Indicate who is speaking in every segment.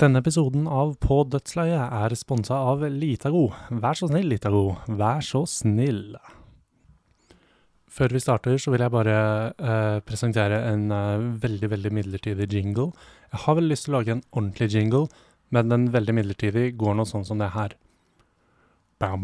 Speaker 1: Denne episoden av På dødsleiet er sponsa av Litago. Vær så snill, Litago. Vær så snill. Før vi starter, så vil jeg bare eh, presentere en eh, veldig, veldig midlertidig jingle. Jeg har vel lyst til å lage en ordentlig jingle, men den veldig midlertidig går noe sånn som det her. Bow,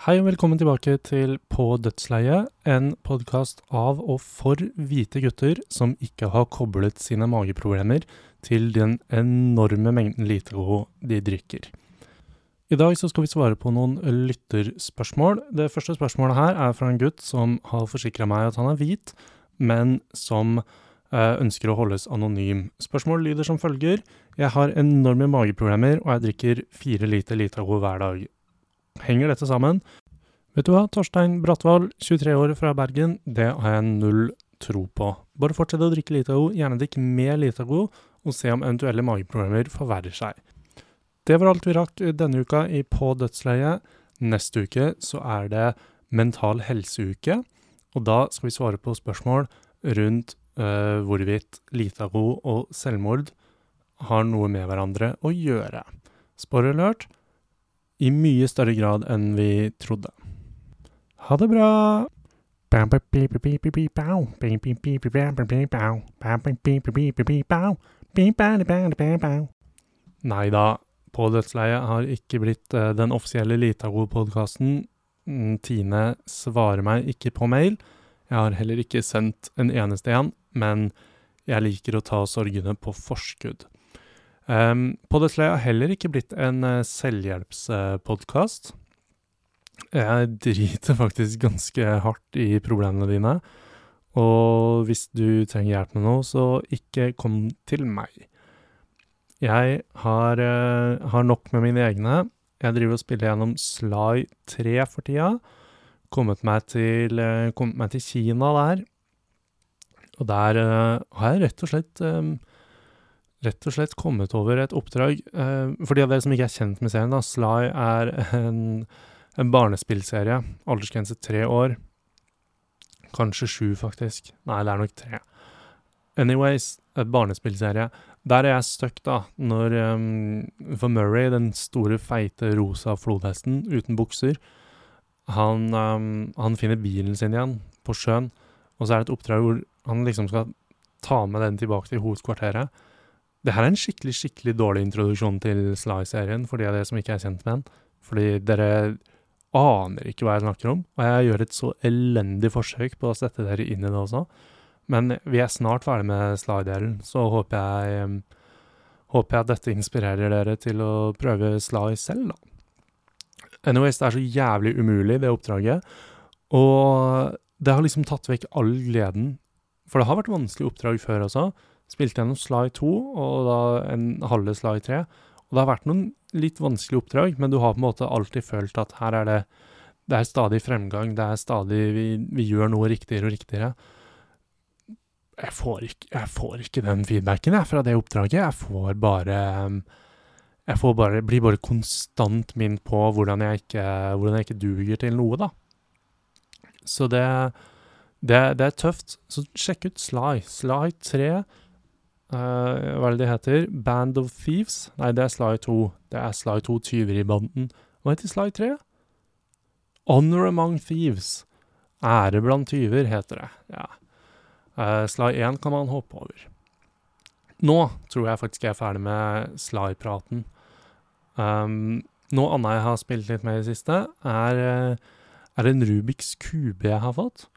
Speaker 1: Hei og velkommen tilbake til På dødsleiet, en podkast av og for hvite gutter som ikke har koblet sine mageproblemer til den enorme mengden Litago de drikker. I dag så skal vi svare på noen lytterspørsmål. Det første spørsmålet her er fra en gutt som har forsikra meg at han er hvit, men som eh, ønsker å holdes anonym. Spørsmålet lyder som følger. Jeg har enorme mageproblemer, og jeg drikker fire liter Litago hver dag. Henger dette sammen? Vet du hva, Torstein Bratvold, 23 år fra Bergen, det har jeg null tro på. Bare fortsett å drikke Litago, gjerne drikk mer Litago, og se om eventuelle mageproblemer forverrer seg. Det var alt vi rakk denne uka i På dødsleiet. Neste uke så er det Mental helseuke, og da skal vi svare på spørsmål rundt øh, hvorvidt Litago og selvmord har noe med hverandre å gjøre. Spoiler alert i mye større grad enn vi trodde. Ha det bra! Nei da, På dødsleiet har ikke blitt uh, den offisielle Litago-podkasten. Tine svarer meg ikke på mail. Jeg har heller ikke sendt en eneste en, men jeg liker å ta sorgene på forskudd. Um, Podesleie har heller ikke blitt en uh, selvhjelpspodkast. Jeg driter faktisk ganske hardt i problemene dine. Og hvis du trenger hjelp med noe, så ikke kom til meg. Jeg har, uh, har nok med mine egne. Jeg driver og spiller gjennom Sly 3 for tida. Kommet meg til, uh, kommet meg til Kina der. Og der har jeg rett og slett um, rett og slett kommet over et oppdrag. Eh, for de av dere som ikke er kjent med serien, da, Sly er en, en barnespillserie. Aldersgrense tre år. Kanskje sju, faktisk. Nei, det er nok tre. Anyways, et barnespillserie. Der er jeg stuck, da, når um, For Murray, den store, feite, rosa flodhesten uten bukser, han, um, han finner bilen sin igjen på sjøen, og så er det et oppdrag hvor han liksom skal ta med den tilbake til hovedkvarteret. Det her er en skikkelig skikkelig dårlig introduksjon til Sly-serien for de av dere som ikke er kjent med den. Fordi dere aner ikke hva jeg snakker om, og jeg gjør et så elendig forsøk på å sette dere inn i det også. Men vi er snart ferdig med Sly-delen, så håper jeg, håper jeg at dette inspirerer dere til å prøve Sly selv, da. Anyways, det er så jævlig umulig, det oppdraget. Og det har liksom tatt vekk all gleden. For det har vært vanskelige oppdrag før også. Spilte gjennom Sly 2 og da en halve Sly 3. Og det har vært noen litt vanskelige oppdrag, men du har på en måte alltid følt at her er det Det er stadig fremgang, det er stadig Vi, vi gjør noe riktigere og riktigere. Jeg får, ikke, jeg får ikke den feedbacken jeg, fra det oppdraget. Jeg får bare Jeg får bare, blir bare konstant minnet på hvordan jeg, ikke, hvordan jeg ikke duger til noe, da. Så det, det, det er tøft. Så sjekk ut Sly. Sly 3 Uh, hva er det de heter? Band of Thieves? Nei, det er Sly 2. Det er Sly 2 Tyveribanden. Hva heter Sly 3? Honor Among Thieves. Ære blant tyver, heter det. Ja. Uh, Sly 1 kan man hoppe over. Nå tror jeg faktisk jeg er ferdig med Sly-praten. Um, noe annet jeg har spilt litt med i det siste, er, er en Rubiks kube jeg har fått.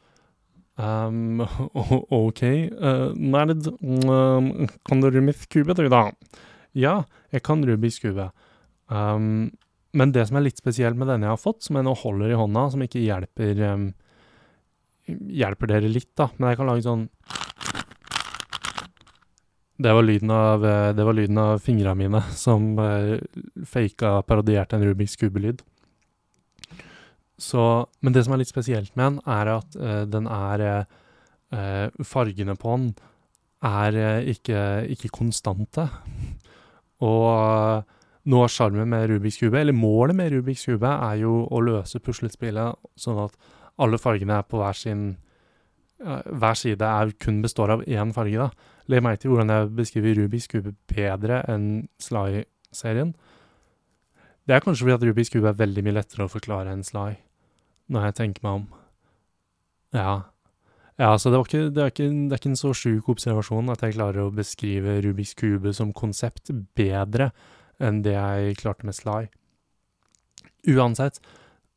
Speaker 1: Um, OK. Uh, nerd, um, kan du Rubiks kube, du, da? Ja, jeg kan Rubiks kube. Um, men det som er litt spesielt med denne jeg har fått, som jeg nå holder i hånda, som ikke hjelper um, Hjelper dere litt, da, men jeg kan lage sånn Det var lyden av, det var lyden av fingrene mine som uh, faka parodierte en Rubiks kube-lyd. Så, men det som er litt spesielt med den, er at uh, den er uh, Fargene på den er uh, ikke, ikke, konstante. Og noe av sjarmen med Rubiks kube, eller målet med Rubiks kube, er jo å løse puslespillet sånn at alle fargene er på hver sin Hver side er kun består av én farge, da. Legg merke til hvordan jeg beskriver Rubiks kube bedre enn Sly-serien. Det er kanskje fordi at Rubiks kube er veldig mye lettere å forklare enn Sly, når jeg tenker meg om. Ja. Ja, så det, ikke, det, er ikke, det, er ikke, en så sjuk observasjon at jeg klarer å beskrive Rubiks kube som konsept bedre enn det jeg klarte med Sly. Uansett,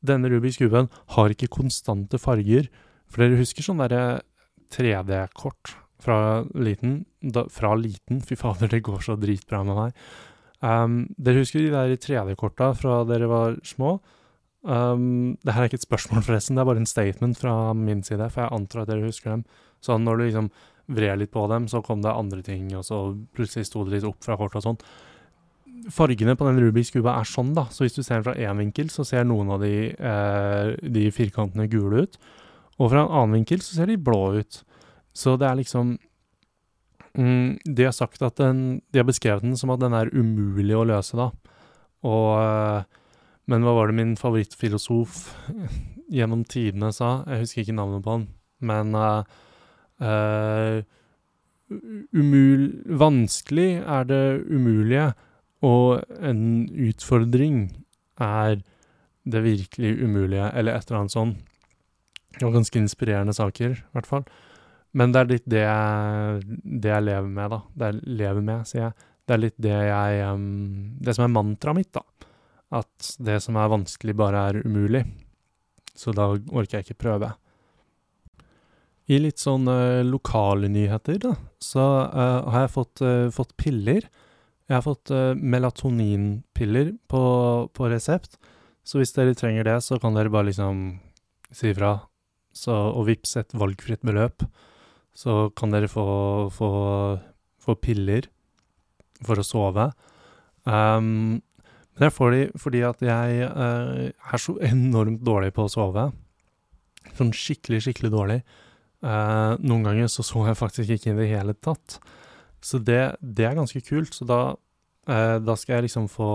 Speaker 1: denne Rubiks kuben har ikke konstante farger. For dere husker sånn derre 3D-kort fra liten? Da, fra liten? Fy fader, det går så dritbra med meg. Um, dere husker de der 3D-korta fra dere var små? Um, det her er ikke et spørsmål, forresten, det er bare en statement fra min side, for jeg antar at dere husker dem. Så når du liksom vred litt på dem, så kom det andre ting, og så plutselig sto det litt opp fra kortet og sånn fargene på den Rubiks kube er sånn, da. Så hvis du ser den fra én vinkel, så ser noen av de, eh, de, firkantene gule ut. Og fra en annen vinkel så ser de blå ut. Så det er liksom mm, De har sagt at den De har beskrevet den som at den er umulig å løse, da. Og eh, Men hva var det min favorittfilosof gjennom tidene sa? Jeg husker ikke navnet på han, men uh, uh, umul Vanskelig er det umulige. Og en utfordring er det virkelig umulige, eller et eller annet sånn. Og ganske inspirerende saker, i hvert fall. Men det er litt det jeg, det jeg lever med, da. Det jeg lever med, sier jeg. Det er litt det jeg um, Det som er mantraet mitt, da. At det som er vanskelig, bare er umulig. Så da orker jeg ikke prøve. I litt sånn lokale nyheter, da, så uh, har jeg fått, uh, fått piller jeg har fått uh, melatoninpiller på, på, resept, så hvis dere trenger det, så kan dere bare liksom si ifra og vips et valgfritt beløp. Så kan dere få, få, få piller for å sove. Um, men jeg får de fordi at jeg uh, er så enormt dårlig på å sove. Sånn skikkelig, skikkelig dårlig. Uh, noen ganger så sov jeg faktisk ikke i det hele tatt. Så det, det, er ganske kult. Så da, uh, da skal jeg liksom få,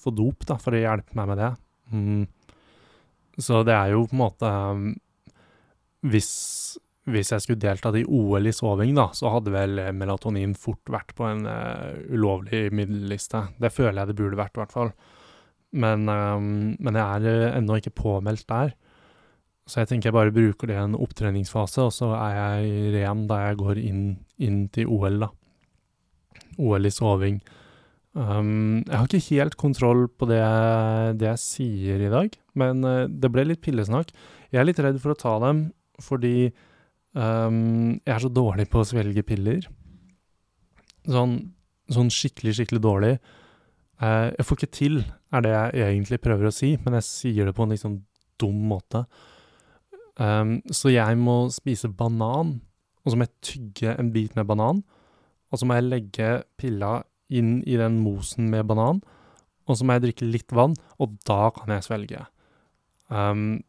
Speaker 1: få, dop, da, for å hjelpe meg med det. Mm. Så det er jo på en måte um, hvis, hvis, jeg skulle deltatt i OL i soving, da, så hadde vel melatonin fort vært på en uh, ulovlig middelliste. Det føler jeg det burde vært, i hvert fall. Men, um, men jeg er ennå ikke påmeldt der. Så jeg tenker jeg bare bruker det i en opptreningsfase, og så er jeg ren da jeg går inn, inn til OL, da. OL i soving. Um, jeg har ikke helt kontroll på det, det jeg sier i dag, men uh, det ble litt pillesnakk. Jeg er litt redd for å ta dem fordi um, jeg er så dårlig på å svelge piller. Sånn, sånn skikkelig, skikkelig dårlig. Uh, jeg får ikke til, er det jeg egentlig prøver å si, men jeg sier det på en liksom dum måte. Um, så jeg må spise banan, og så må jeg tygge en bit med banan. Og så må jeg legge pilla inn i den mosen med banan, og så må jeg drikke litt vann, og da kan jeg svelge. Um,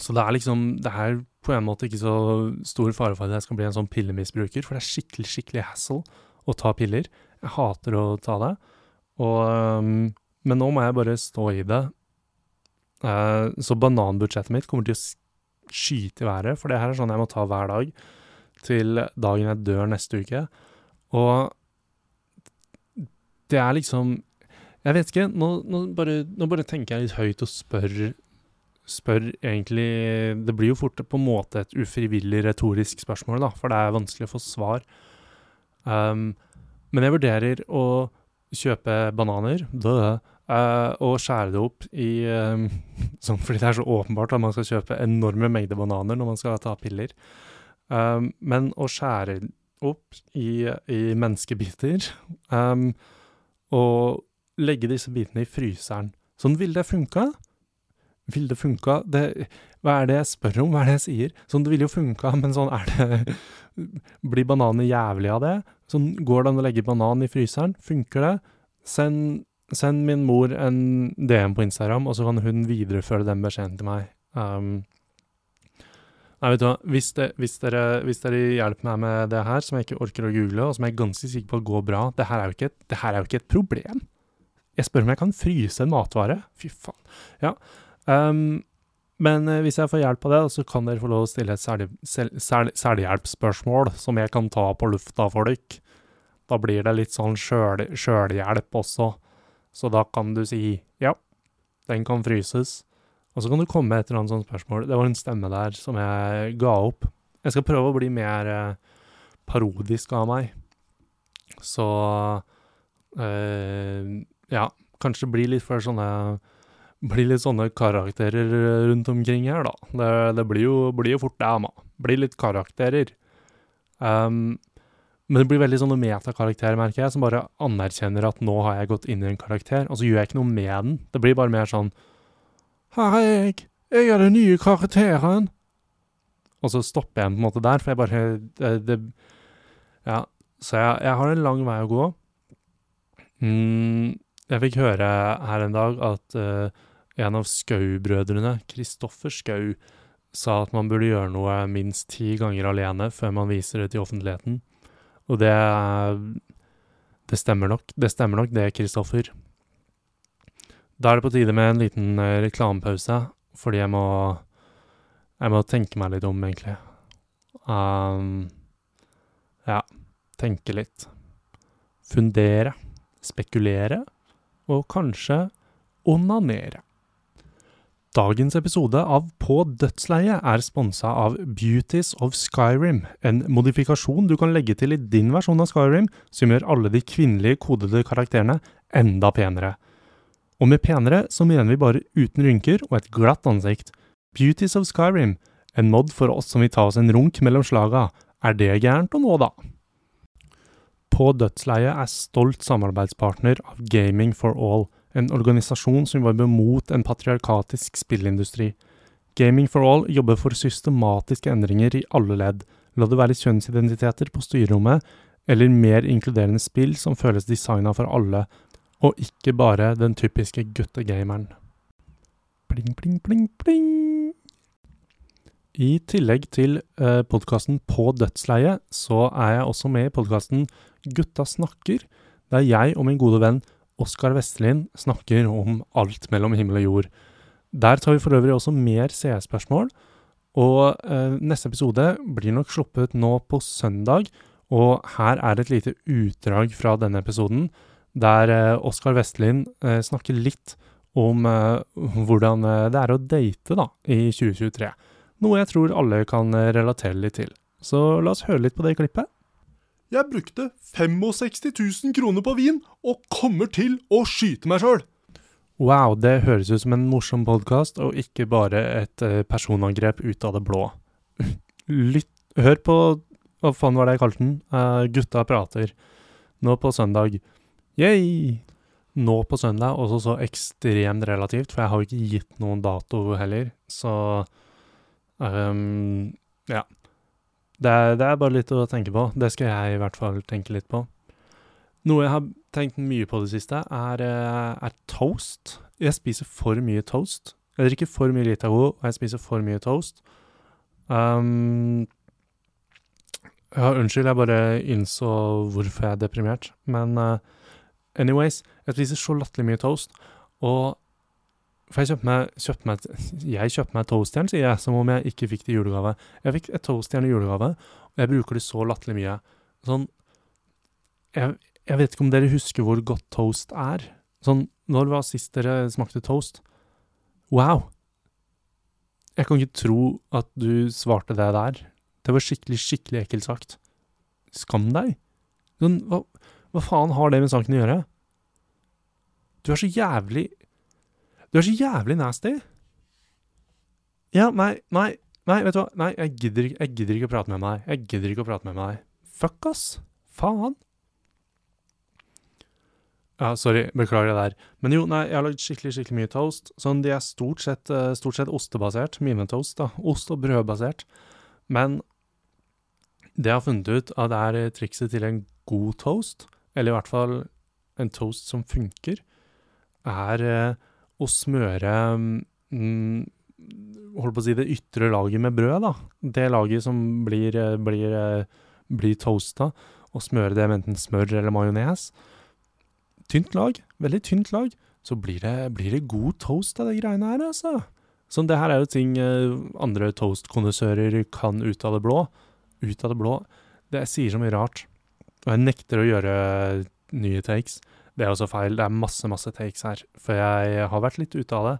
Speaker 1: så det er liksom Det er på en måte ikke så stor fare for at jeg skal bli en sånn pillemisbruker, for det er skikkelig, skikkelig hassle å ta piller. Jeg hater å ta det. Og, um, men nå må jeg bare stå i det. Uh, så bananbudsjettet mitt kommer til å skyte i været, for det her er sånn jeg må ta hver dag til dagen jeg dør neste uke. Og det er liksom Jeg vet ikke. Nå, nå, bare, nå bare, tenker jeg litt høyt og spør Spør egentlig Det blir jo fort på en måte et ufrivillig retorisk spørsmål, da, for det er vanskelig å få svar. Um, men jeg vurderer å kjøpe bananer, døde, uh, og skjære det opp i um, sånn, Fordi det er så åpenbart at man skal kjøpe enorme mengder bananer når man skal ta piller. Um, men å skjære opp i, i menneskebiter um, og legge disse bitene i fryseren. Sånn ville det funka. Ville det funka? Det, hva er det jeg spør om, hva er det jeg sier? Sånn, det ville jo funka, men sånn er det Blir bananer jævlig av det? Sånn, går det an å legge banan i fryseren? Funker det? Send, send min mor en DM på Instagram, og så kan hun videreføre den beskjeden til meg. Um, Nei, vet du hva. Hvis, det, hvis, dere, hvis, dere, hjelper meg med det her, som jeg ikke orker å google, og som jeg er ganske sikker på går bra Det her er jo ikke et, er jo ikke et problem. Jeg spør om jeg kan fryse en matvare. Fy faen. Ja. Um, Men eh, hvis jeg får hjelp av det, så kan dere få lov å stille et selvhjelpsspørsmål som jeg kan ta på lufta for dere. Da blir det litt sånn sjøl- sjølhjelp også. Så da kan du si ja, den kan fryses. Og så kan du komme med et eller annet sånt spørsmål. Det var en stemme der som jeg ga opp. Jeg skal prøve å bli mer eh, parodisk av meg. Så eh, ja, kanskje bli litt for sånne Bli litt sånne karakterer rundt omkring her, da. Det, det blir, jo, blir jo fort det, ma. Blir litt karakterer. Um, men det blir veldig sånne metakarakterer, merker jeg, som bare anerkjenner at nå har jeg gått inn i en karakter, og så gjør jeg ikke noe med den. Det blir bare mer sånn Her er jeg. Jeg er den nye karakteren. Og så stopper jeg på en måte der, for jeg bare det, det, Ja, så jeg, jeg har en lang vei å gå. Mm, jeg fikk høre her en dag at eh, en av Skau-brødrene, Kristoffer Skau, sa at man burde gjøre noe minst ti ganger alene før man viser det til offentligheten. Og det Det stemmer nok. Det stemmer nok, det, Kristoffer. Da er det på tide med en liten eh, reklamepause, fordi jeg må Jeg må tenke meg litt om, egentlig. Um, ja, tenke litt. Fundere. Spekulere. Og kanskje onanere. Dagens episode av På dødsleie er sponsa av Beauties of Skyrim, en modifikasjon du kan legge til i din versjon av Skyrim, som gjør alle de kvinnelige kodede karakterene enda penere. Og med penere så mener vi bare uten rynker og et glatt ansikt. Beauties of Skyrim, en mod for oss som vil ta oss en runk mellom slaga. Er det gærent å nå, da? På dødsleie er stolt samarbeidspartner av Gaming for All, en organisasjon som jobber mot en patriarkatisk spillindustri. Gaming for All jobber for systematiske endringer i alle ledd, la det være kjønnsidentiteter på styrerommet, eller mer inkluderende spill som føles designa for alle, og ikke bare den typiske guttegameren. Pling, pling, pling, pling. I tillegg til eh, podkasten På dødsleie, så er jeg også med i podkasten Gutta snakker, der jeg og min gode venn Oskar Vestelin snakker om alt mellom himmel og jord. Der tar vi for øvrig også mer CS-spørsmål, og eh, neste episode blir nok sluppet nå på søndag, og her er et lite utdrag fra denne episoden, der eh, Oskar Vestelin eh, snakker litt om eh, hvordan eh, det er å date da, i 2023. Noe jeg tror alle kan eh, relatere litt til. Så la oss høre litt på det klippet. Jeg brukte 65 000 kroner på vin, og kommer til å skyte meg sjøl. Wow, det høres ut som en morsom podkast, og ikke bare et eh, personangrep ut av det blå. Lytt Hør på Hva faen var det jeg kalte den? Uh, gutta prater. Nå på søndag. Yay! Nå på søndag, også så ekstremt relativt, for jeg har jo ikke gitt noen dato heller, så um, Ja. Det er, det er bare litt å tenke på. Det skal jeg i hvert fall tenke litt på. Noe jeg har tenkt mye på det siste, er, eh, er toast. Jeg spiser for mye toast. Jeg drikker for mye Litago, og jeg spiser for mye toast. Um, ja, unnskyld, jeg bare innså hvorfor jeg er deprimert. Men uh, anyways, jeg spiser så latterlig mye toast, og for jeg kjøpte meg, kjøpte meg Jeg kjøpte meg toastjern, sier jeg, som om jeg ikke fikk det i julegave. Jeg fikk et toastjern i julegave, og jeg bruker det så latterlig mye. Sånn jeg, jeg vet ikke om dere husker hvor godt toast er. Sånn, når var sist dere smakte toast? Wow! Jeg kan ikke tro at du svarte det der. Det var skikkelig, skikkelig ekkelt sagt. Skam deg. Sånn, hva, hva faen har det med saken å gjøre? Du er så jævlig Du er så jævlig nasty. Ja, nei, nei, nei, vet du hva? Nei, jeg gidder, ikke- jeg gidder ikke å prate med meg. Jeg gidder ikke å prate med meg. Fuck, ass. Faen. Ja, sorry, beklager det der. Men jo, nei, jeg har lagd skikkelig, skikkelig mye toast. Sånn, de er stort sett, eh, stort sett ostebasert, mine toast, da. Ost- og brødbasert. Men det jeg har funnet ut at det er eh, trikset til en god toast, eller i hvert fall en toast som funker, er eh, å smøre mm, Holdt på å si det ytre laget med brød, da. Det laget som blir, eh, blir, eh, blir toasta, og smøre det med enten smør eller majones. Tynt lag, veldig tynt lag. Så blir det, blir det god toast av de greiene her, altså. Så det her er jo ting eh, andre toast-kondisører kan ut av det blå. Ut av det blå. Det sier så mye rart. Og jeg nekter å gjøre nye takes. Det er også feil. Det er masse, masse takes her. For jeg har vært litt ute av det.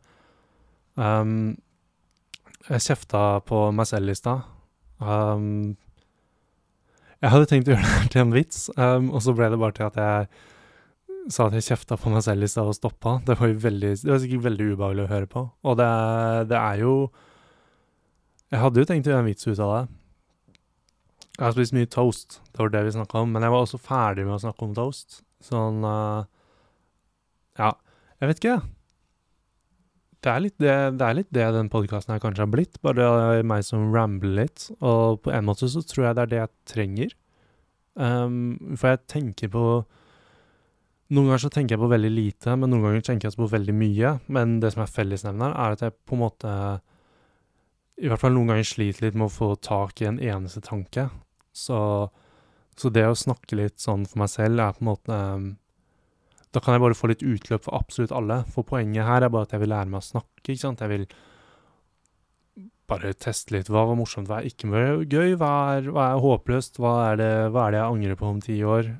Speaker 1: Um, jeg kjefta på meg selv i stad. Um, jeg hadde tenkt å gjøre det til en vits, um, og så ble det bare til at jeg sa at jeg kjefta på meg selv i stad og stoppa. Det var veldig, det var sikkert veldig ubehagelig å høre på. Og det, det er jo Jeg hadde jo tenkt å gjøre en vits ut av det. Jeg har spist mye toast, det var det vi snakka om. Men jeg var også ferdig med å snakke om toast. Sånn uh, Ja, jeg vet ikke, Det er litt det, det, er litt det den podkasten her kanskje har blitt. Bare meg som rambler litt. Og på en måte så tror jeg det er det jeg trenger. Um, for jeg tenker på noen ganger så tenker jeg på veldig lite, men noen ganger tenker jeg på veldig mye. Men det som er fellesnevneren, er at jeg på en måte I hvert fall noen ganger sliter litt med å få tak i en eneste tanke. Så, så det å snakke litt sånn for meg selv er på en måte Da kan jeg bare få litt utløp for absolutt alle. For poenget her er bare at jeg vil lære meg å snakke, ikke sant. Jeg vil bare teste litt. Hva var morsomt, hva er ikke gøy? Hva er, hva er håpløst? Hva er, det, hva er det jeg angrer på om ti år?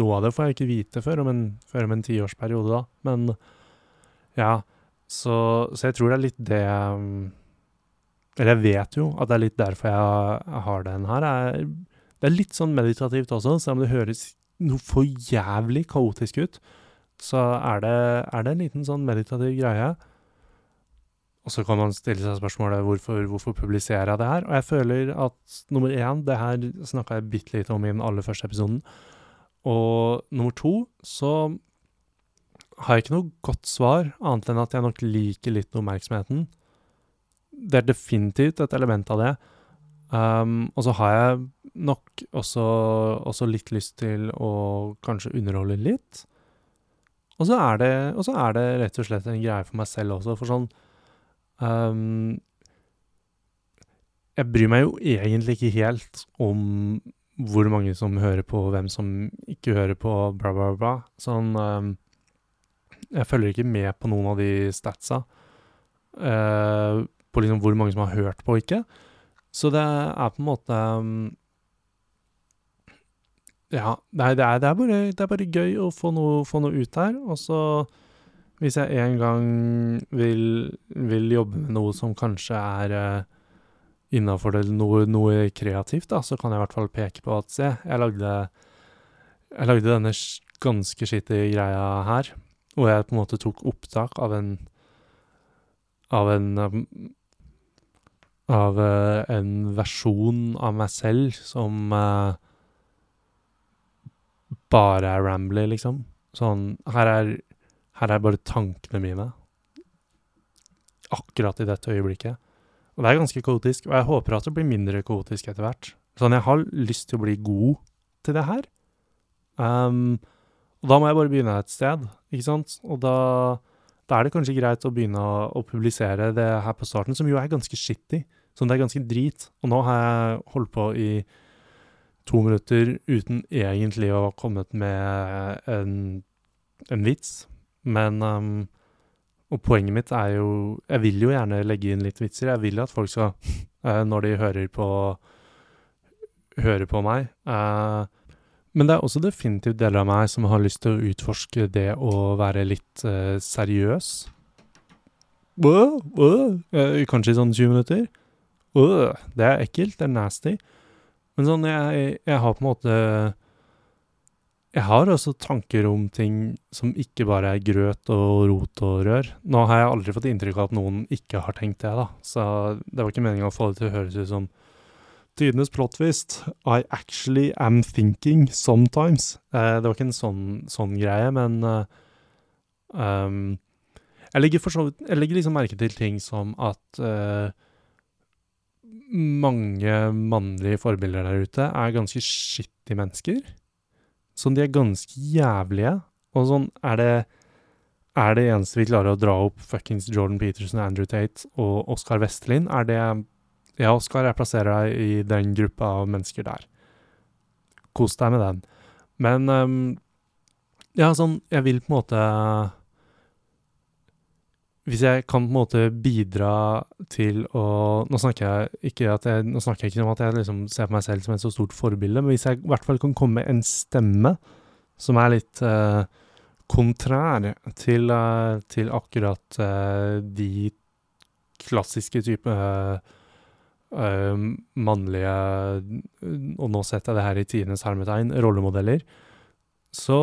Speaker 1: Noe av det får jeg ikke vite før om en, før om en tiårsperiode, da. Men ja, så, så, jeg tror det er litt det Eller jeg vet jo at det er litt derfor jeg har den her. Jeg, det er litt sånn meditativt også, selv om det høres noe for jævlig kaotisk ut. Så er det, er det en liten sånn meditativ greie. Og så kan man stille seg spørsmålet hvorfor, hvorfor publiserer jeg det her? Og jeg føler at nummer én, det her snakka jeg bitte litt om i den aller første episoden, og nummer to så har jeg ikke noe godt svar, annet enn at jeg nok liker litt oppmerksomheten. Det er definitivt et element av det. Um, og så har jeg nok også, også, litt lyst til å kanskje underholde litt. Og så, er er det rett og slett en greie for meg selv også, for sånn um, Jeg bryr meg jo egentlig ikke helt om hvor mange som hører på, hvem som ikke hører på, bla, bla, bla. Sånn um, Jeg følger ikke med på noen av de statsa. Uh, på liksom hvor mange som har hørt på og ikke. Så det er på en måte um, Ja, nei, det er, det, bare, det er, bare, gøy å få noe, få noe ut her. Og så, hvis jeg en gang vil, vil, jobbe med noe som kanskje er uh, innafor noe, noe, kreativt, da, så kan jeg i hvert fall peke på at se, jeg lagde, jeg lagde denne ganske skitte greia her, hvor jeg på en måte tok opptak av en av en av uh, en versjon av meg selv som uh, bare er rambly, liksom. Sånn Her er, her er bare tankene mine. Akkurat i dette øyeblikket. Og det er ganske kaotisk, og jeg håper at det blir mindre kaotisk etter hvert. Sånn, jeg har lyst til å bli god til det her. Um, og da må jeg bare begynne et sted, ikke sant? Og da, da er det kanskje greit å begynne å, å, publisere det her på starten, som jo er ganske shitty. Som det er ganske drit. Og nå har jeg holdt på i to minutter uten egentlig å ha kommet med en, en vits. Men um, og poenget mitt er jo Jeg vil jo gjerne legge inn litt vitser. Jeg vil at folk skal, uh, når de hører på Hører på meg uh, Men det er også definitivt deler av meg som har lyst til å utforske det å være litt uh, seriøs. kanskje i sånn 20 minutter. det er ekkelt. Det er nasty. Men sånn, jeg, jeg har på en måte jeg har også tanker om ting som ikke bare er grøt og rot og rør. Nå har jeg aldri fått inntrykk av at noen ikke har tenkt det, da. Så det var ikke meninga å få det til å høres ut som Tidenes plottvist. I actually am thinking sometimes. Eh, det var ikke en sånn, sånn greie, men uh, um, jeg, legger så, jeg legger liksom merke til ting som at uh, mange mannlige forbilder der ute er ganske skittige mennesker. Sånn, de er ganske jævlige. Og sånn, er det Er det eneste vi klarer å dra opp fuckings Jordan Peterson, Andrew Tate og Oscar Vestelin? Er det Ja, Oskar, jeg plasserer deg i den gruppa av mennesker der. Kos deg med den. Men um, Ja, sånn Jeg vil på en måte hvis jeg kan på en måte bidra til å Nå snakker jeg ikke, jeg, nå snakker jeg ikke om at jeg liksom ser på meg selv som et så stort forbilde, men hvis jeg i hvert fall kan komme med en stemme som er litt uh, kontrær til, uh, til akkurat uh, de klassiske type mannlige Og nå setter jeg det her i tidenes hermetegn rollemodeller. Så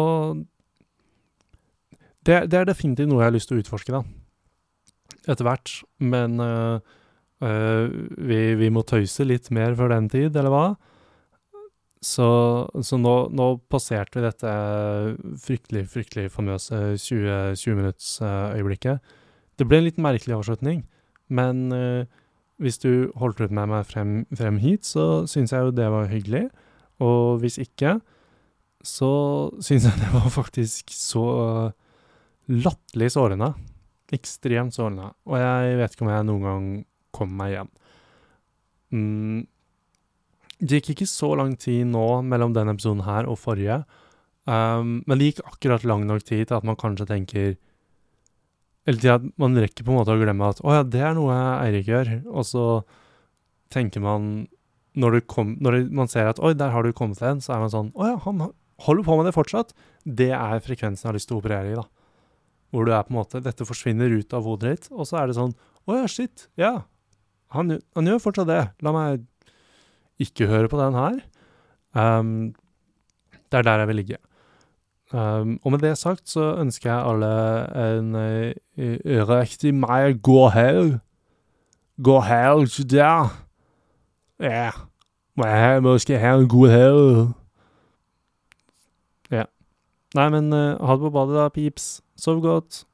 Speaker 1: det, det er definitivt noe jeg har lyst til å utforske, da etter hvert. Men øh, øh, vi, vi, må tøyse litt mer før den tid, eller hva? Så, så nå, nå, passerte vi dette fryktelig, fryktelig famøse 20-minutts-øyeblikket. 20 det ble en litt merkelig avslutning, men uh, hvis du holdt ut med meg frem, frem hit, så syns jeg jo det var hyggelig. Og hvis ikke, så syns jeg det var faktisk så latterlig sårende ekstremt sårende, og jeg vet ikke om jeg noen gang kommer meg hjem. Mm. Det gikk ikke så lang tid nå mellom denne episoden her og forrige, um, men det gikk akkurat lang nok tid til at man kanskje tenker Eller til at man rekker på en måte å glemme at 'Å ja, det er noe Eirik gjør', og så tenker man Når, kom, når man ser at 'oi, der har du kommet deg en', så er man sånn 'Å ja, han holder på med det fortsatt'. Det er frekvensen jeg har lyst til å operere i, da. Hvor du er på en måte Dette forsvinner ut av hodet ditt, og så er det sånn Å ja, shit. Ja. Han, han, gjør fortsatt det. La meg ikke høre på den her. Um, det er der jeg vil ligge. Um, og med det sagt så ønsker jeg alle en riktig meg god helg. God helg til deg. Ja. Må jeg ha en god helg. Ja. Nei, men uh, ha det på badet, da, pips. Sov godt.